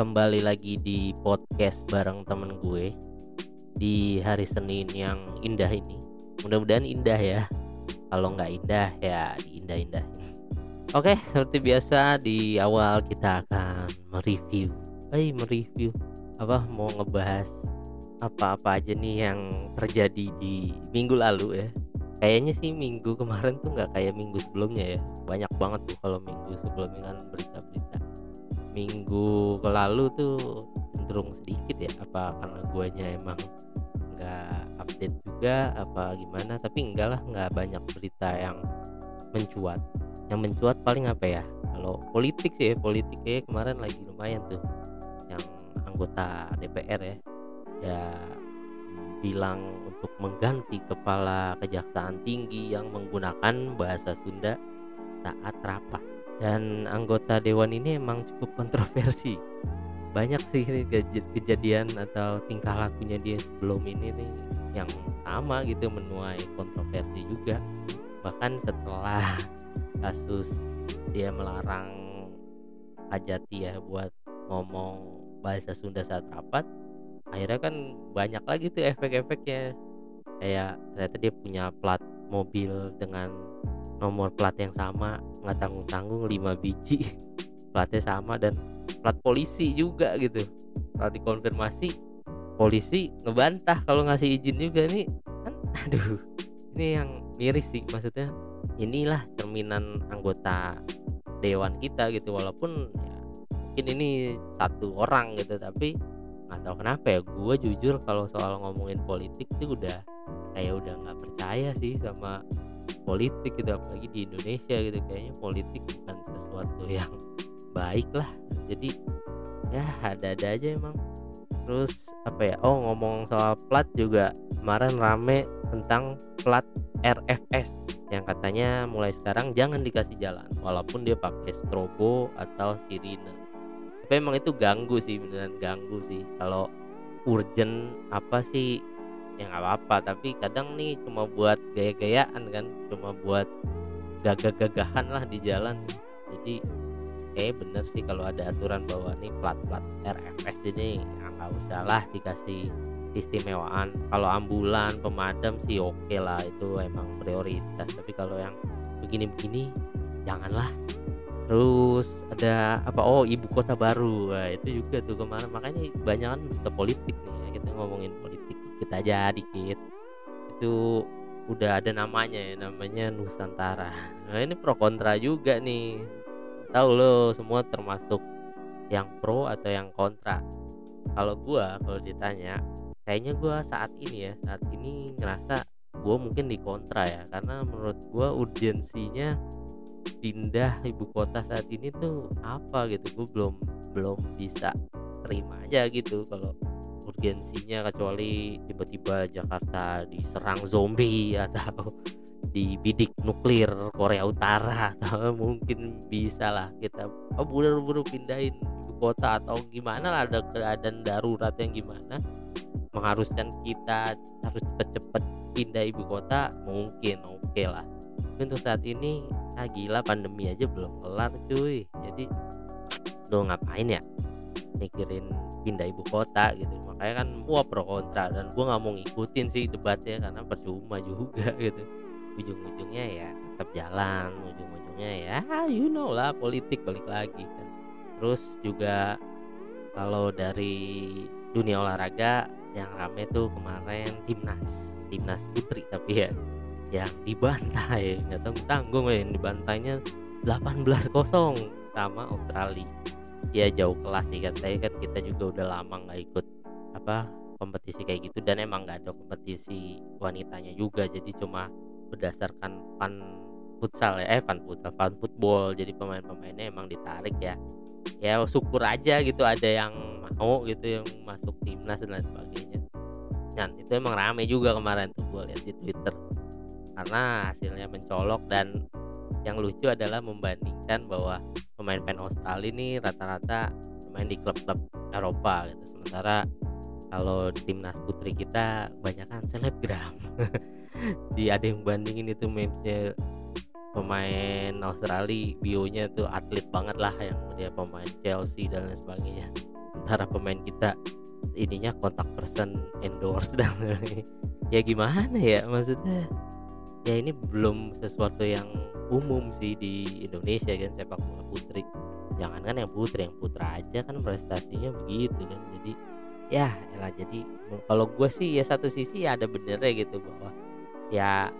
kembali lagi di podcast bareng temen gue di hari Senin yang indah ini. Mudah-mudahan indah ya. Kalau nggak indah ya diindah-indahin. Oke, seperti biasa di awal kita akan mereview. Hey, mereview apa mau ngebahas apa-apa aja nih yang terjadi di minggu lalu ya. Kayaknya sih minggu kemarin tuh nggak kayak minggu sebelumnya ya. Banyak banget tuh kalau minggu sebelumnya kan berita-berita minggu ke lalu tuh cenderung sedikit ya apa karena guanya emang nggak update juga apa gimana tapi enggak lah nggak banyak berita yang mencuat. Yang mencuat paling apa ya kalau politik sih ya politik ya kemarin lagi lumayan tuh yang anggota DPR ya ya bilang untuk mengganti kepala kejaksaan tinggi yang menggunakan bahasa Sunda saat rapat dan anggota dewan ini emang cukup kontroversi. Banyak sih kejadian atau tingkah lakunya dia sebelum ini nih yang sama gitu menuai kontroversi juga. Bahkan setelah kasus dia melarang Hajati ya buat ngomong bahasa Sunda saat rapat akhirnya kan banyak lagi tuh efek-efeknya. Kayak ternyata dia punya plat mobil dengan nomor plat yang sama nggak tanggung tanggung 5 biji. Platnya sama dan plat polisi juga gitu. Kalau dikonfirmasi polisi ngebantah kalau ngasih izin juga nih. Kan aduh ini yang miris sih maksudnya. Inilah cerminan anggota dewan kita gitu walaupun ya, mungkin ini satu orang gitu tapi nggak tahu kenapa ya. Gue jujur kalau soal ngomongin politik tuh udah kayak udah nggak percaya sih sama politik gitu apalagi di Indonesia gitu. Kayaknya politik bukan sesuatu yang baik lah. Jadi ya ada-ada aja emang. Terus apa ya? Oh ngomong soal plat juga. Kemarin rame tentang plat RFS yang katanya mulai sekarang jangan dikasih jalan walaupun dia pakai strobo atau sirine. Tapi emang itu ganggu sih beneran ganggu sih. Kalau urgent apa sih ya nggak apa-apa tapi kadang nih cuma buat gaya-gayaan kan cuma buat gagah-gagahan lah di jalan. Jadi kayak bener sih kalau ada aturan bahwa nih plat-plat RFS ini ya nggak usah lah dikasih istimewaan. Kalau ambulan pemadam sih oke okay lah itu emang prioritas. Tapi kalau yang begini-begini janganlah. Terus ada apa? Oh ibu kota baru. Nah, itu juga tuh kemarin. Makanya banyak kan politik nih ya, kita ngomongin politik dikit aja dikit. Itu udah ada namanya ya namanya Nusantara. Nah ini pro kontra juga nih. Tahu lo semua termasuk yang pro atau yang kontra. Kalau gua kalau ditanya kayaknya gua saat ini ya saat ini ngerasa gua mungkin di kontra ya. Karena menurut gua urgensinya pindah ibu kota saat ini tuh apa gitu. Gue belum belum bisa terima aja gitu kalau urgensinya kecuali tiba-tiba Jakarta diserang zombie atau dibidik nuklir Korea Utara atau mungkin bisa lah kita oh buru-buru pindahin ibu kota atau gimana lah ada keadaan darurat yang gimana. Mengharuskan kita harus cepet-cepet pindah ibu kota? Mungkin oke okay lah. Untuk saat ini ah gila pandemi aja belum kelar cuy. Jadi lo ngapain ya mikirin pindah ibu kota gitu. Makanya kan gua pro kontra. Dan gua nggak mau ngikutin sih debatnya karena percuma juga gitu. Ujung-ujungnya ya tetap jalan ujung-ujungnya ya you know lah politik balik lagi kan. Terus juga kalau dari dunia olahraga yang rame tuh kemarin timnas timnas putri tapi ya yang dibantai. Nggak tanggung tanggung ya yang dibantainya 18-0 sama Australia ya jauh kelas sih kan. Saya kan kita juga udah lama nggak ikut apa kompetisi kayak gitu. Dan emang nggak ada kompetisi wanitanya juga. Jadi cuma berdasarkan fun futsal ya. Eh fun futsal fun football. Jadi pemain-pemainnya emang ditarik ya. Ya syukur aja gitu ada yang mau gitu yang masuk timnas dan lain sebagainya. Dan itu emang rame juga kemarin tuh gue lihat di twitter. Karena hasilnya mencolok dan yang lucu adalah membandingkan bahwa pemain-pemain Australia ini rata-rata main di klub-klub Eropa gitu. Sementara kalau timnas putri kita banyak kan selebgram. Di ada yang bandingin itu memesnya pemain Australia bionya tuh atlet banget lah yang dia pemain Chelsea dan lain sebagainya. Antara pemain kita ininya kontak person endorse dan ya gimana ya maksudnya ya ini belum sesuatu yang umum sih di Indonesia kan sepak bola putri. Jangan kan yang putri yang putra aja kan prestasinya begitu kan. Jadi ya elah jadi kalau gue sih ya satu sisi ya ada benernya gitu bahwa ya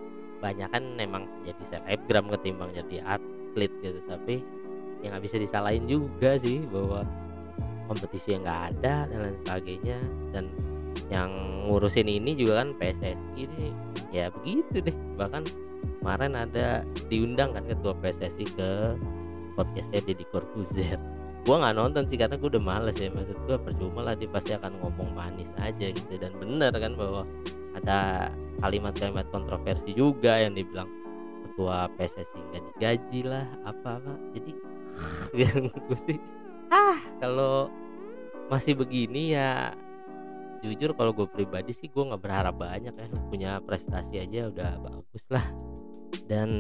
banyak kan memang jadi selebgram ketimbang jadi atlet gitu. Tapi yang nggak bisa disalahin juga sih bahwa kompetisi yang nggak ada dan lain sebagainya. Dan yang ngurusin ini juga kan PSSI nih ya begitu deh. Bahkan kemarin ada diundang kan ketua PSSI ke podcastnya Deddy Corbuzier. Gue nggak nonton sih karena gue udah males ya. Maksud gue percuma lah dia pasti akan ngomong manis aja gitu. Dan bener kan bahwa ada kalimat-kalimat kontroversi juga yang dibilang ketua PSSI nggak digaji lah apa apa jadi yang gue sih ah. kalau masih begini ya jujur kalau gue pribadi sih gue nggak berharap banyak ya punya prestasi aja udah bagus lah. Dan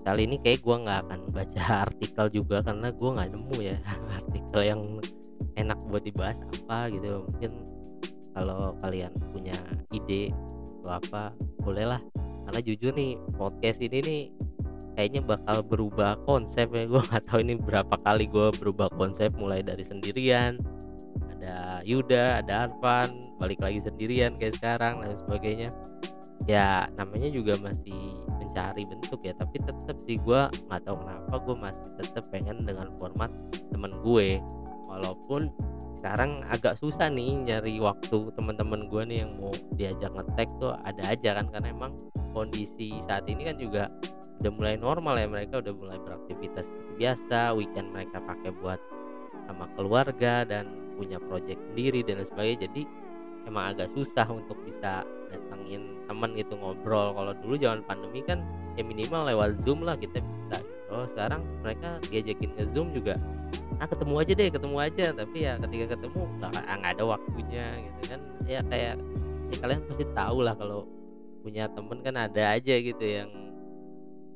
kali ini kayak gue nggak akan baca artikel juga karena gue nggak nemu ya artikel yang enak buat dibahas apa gitu. Mungkin kalau kalian punya ide atau apa bolehlah karena jujur nih podcast ini nih kayaknya bakal berubah konsep ya. Gue nggak tahu ini berapa kali gue berubah konsep mulai dari sendirian ada Yuda ada Arfan balik lagi sendirian kayak sekarang dan sebagainya. Ya namanya juga masih mencari bentuk ya tapi tetap sih gue nggak tahu kenapa gue masih tetap pengen dengan format temen gue. Walaupun sekarang agak susah nih nyari waktu teman-teman gue nih yang mau diajak ngetek tuh ada aja kan karena emang kondisi saat ini kan juga udah mulai normal ya mereka udah mulai beraktivitas seperti biasa weekend mereka pakai buat sama keluarga dan punya project sendiri dan sebagainya jadi emang agak susah untuk bisa datengin temen gitu ngobrol. Kalau dulu zaman pandemi kan ya minimal lewat zoom lah kita bisa oh sekarang mereka diajakin ke zoom juga ah ketemu aja deh ketemu aja. Tapi ya ketika ketemu nggak nggak ada waktunya gitu kan. Ya kayak ya kalian pasti tahu lah kalau punya temen kan ada aja gitu yang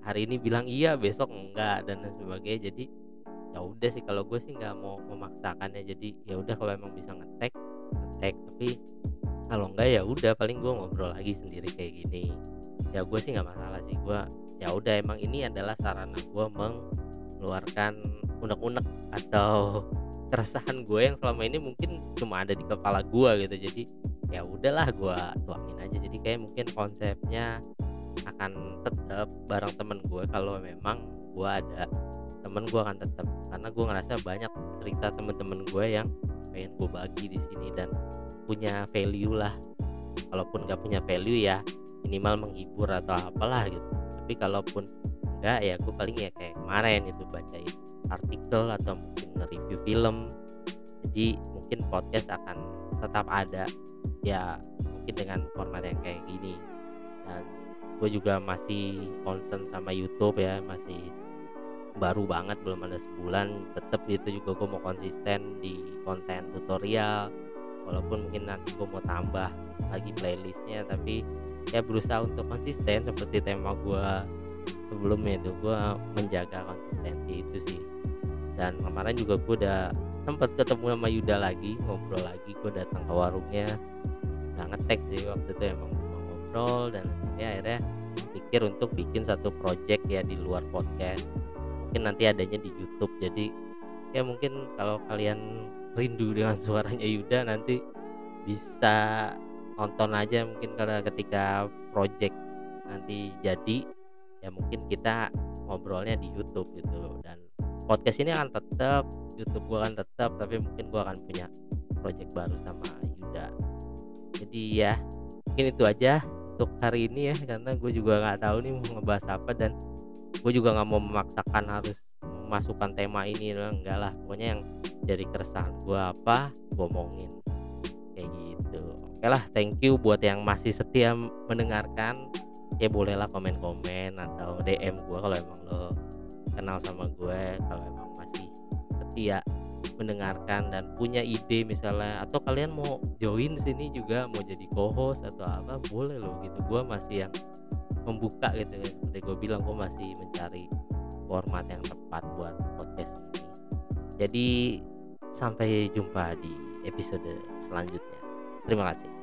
hari ini bilang iya besok enggak dan sebagainya. Jadi ya udah sih kalau gue sih nggak mau memaksakannya. Jadi ya udah kalau emang bisa ngetek ngetek tapi kalau enggak ya udah paling gue ngobrol lagi sendiri kayak gini. Ya gue sih nggak masalah sih. Gue ya udah emang ini adalah sarana gue mengeluarkan unek-unek atau keresahan gue yang selama ini mungkin cuma ada di kepala gue gitu. Jadi ya udahlah gue tuangin aja. Jadi kayak mungkin konsepnya akan tetap bareng temen gue kalau memang gue ada temen gue akan tetap karena gue ngerasa banyak cerita temen-temen gue yang pengen gue bagi di sini dan punya value lah. Kalaupun gak punya value ya minimal menghibur atau apalah gitu. Tapi kalaupun enggak ya gue paling ya kayak kemarin itu bacain artikel atau mungkin nge-review film. Jadi mungkin podcast akan tetap ada ya mungkin dengan format yang kayak gini. Dan gue juga masih concern sama YouTube ya masih baru banget belum ada sebulan tetap itu juga gue mau konsisten di konten tutorial. Walaupun mungkin nanti gue mau tambah lagi playlistnya tapi ya berusaha untuk konsisten seperti tema gue sebelumnya itu. Gue menjaga konsistensi itu sih. Dan kemarin juga gue udah sempat ketemu sama Yuda lagi ngobrol lagi gue datang ke warungnya. Nggak ngetek sih waktu itu emang ngobrol dan ya akhirnya pikir untuk bikin satu project ya di luar podcast mungkin nanti adanya di YouTube. Jadi ya mungkin kalau kalian rindu dengan suaranya Yuda nanti bisa nonton aja mungkin karena ketika project nanti jadi ya mungkin kita ngobrolnya di YouTube gitu. Dan podcast ini akan tetap YouTube gua akan tetap tapi mungkin gua akan punya project baru sama Yuda. Jadi ya mungkin itu aja untuk hari ini ya karena gue juga nggak tahu nih mau ngebahas apa dan gue juga nggak mau memaksakan harus memasukkan tema ini enggak lah. Pokoknya yang dari keresahan gue apa gue omongin. Kayak gitu. Oke lah thank you buat yang masih setia mendengarkan. Ya bolehlah komen-komen atau DM gue kalau emang lo kenal sama gue kalau emang masih setia mendengarkan dan punya ide misalnya. Atau kalian mau join sini juga mau jadi co-host atau apa boleh loh gitu. Gue masih yang membuka gitu ya. Seperti gue bilang gue masih mencari format yang tepat buat podcast ini. Jadi sampai jumpa di episode selanjutnya. Terima kasih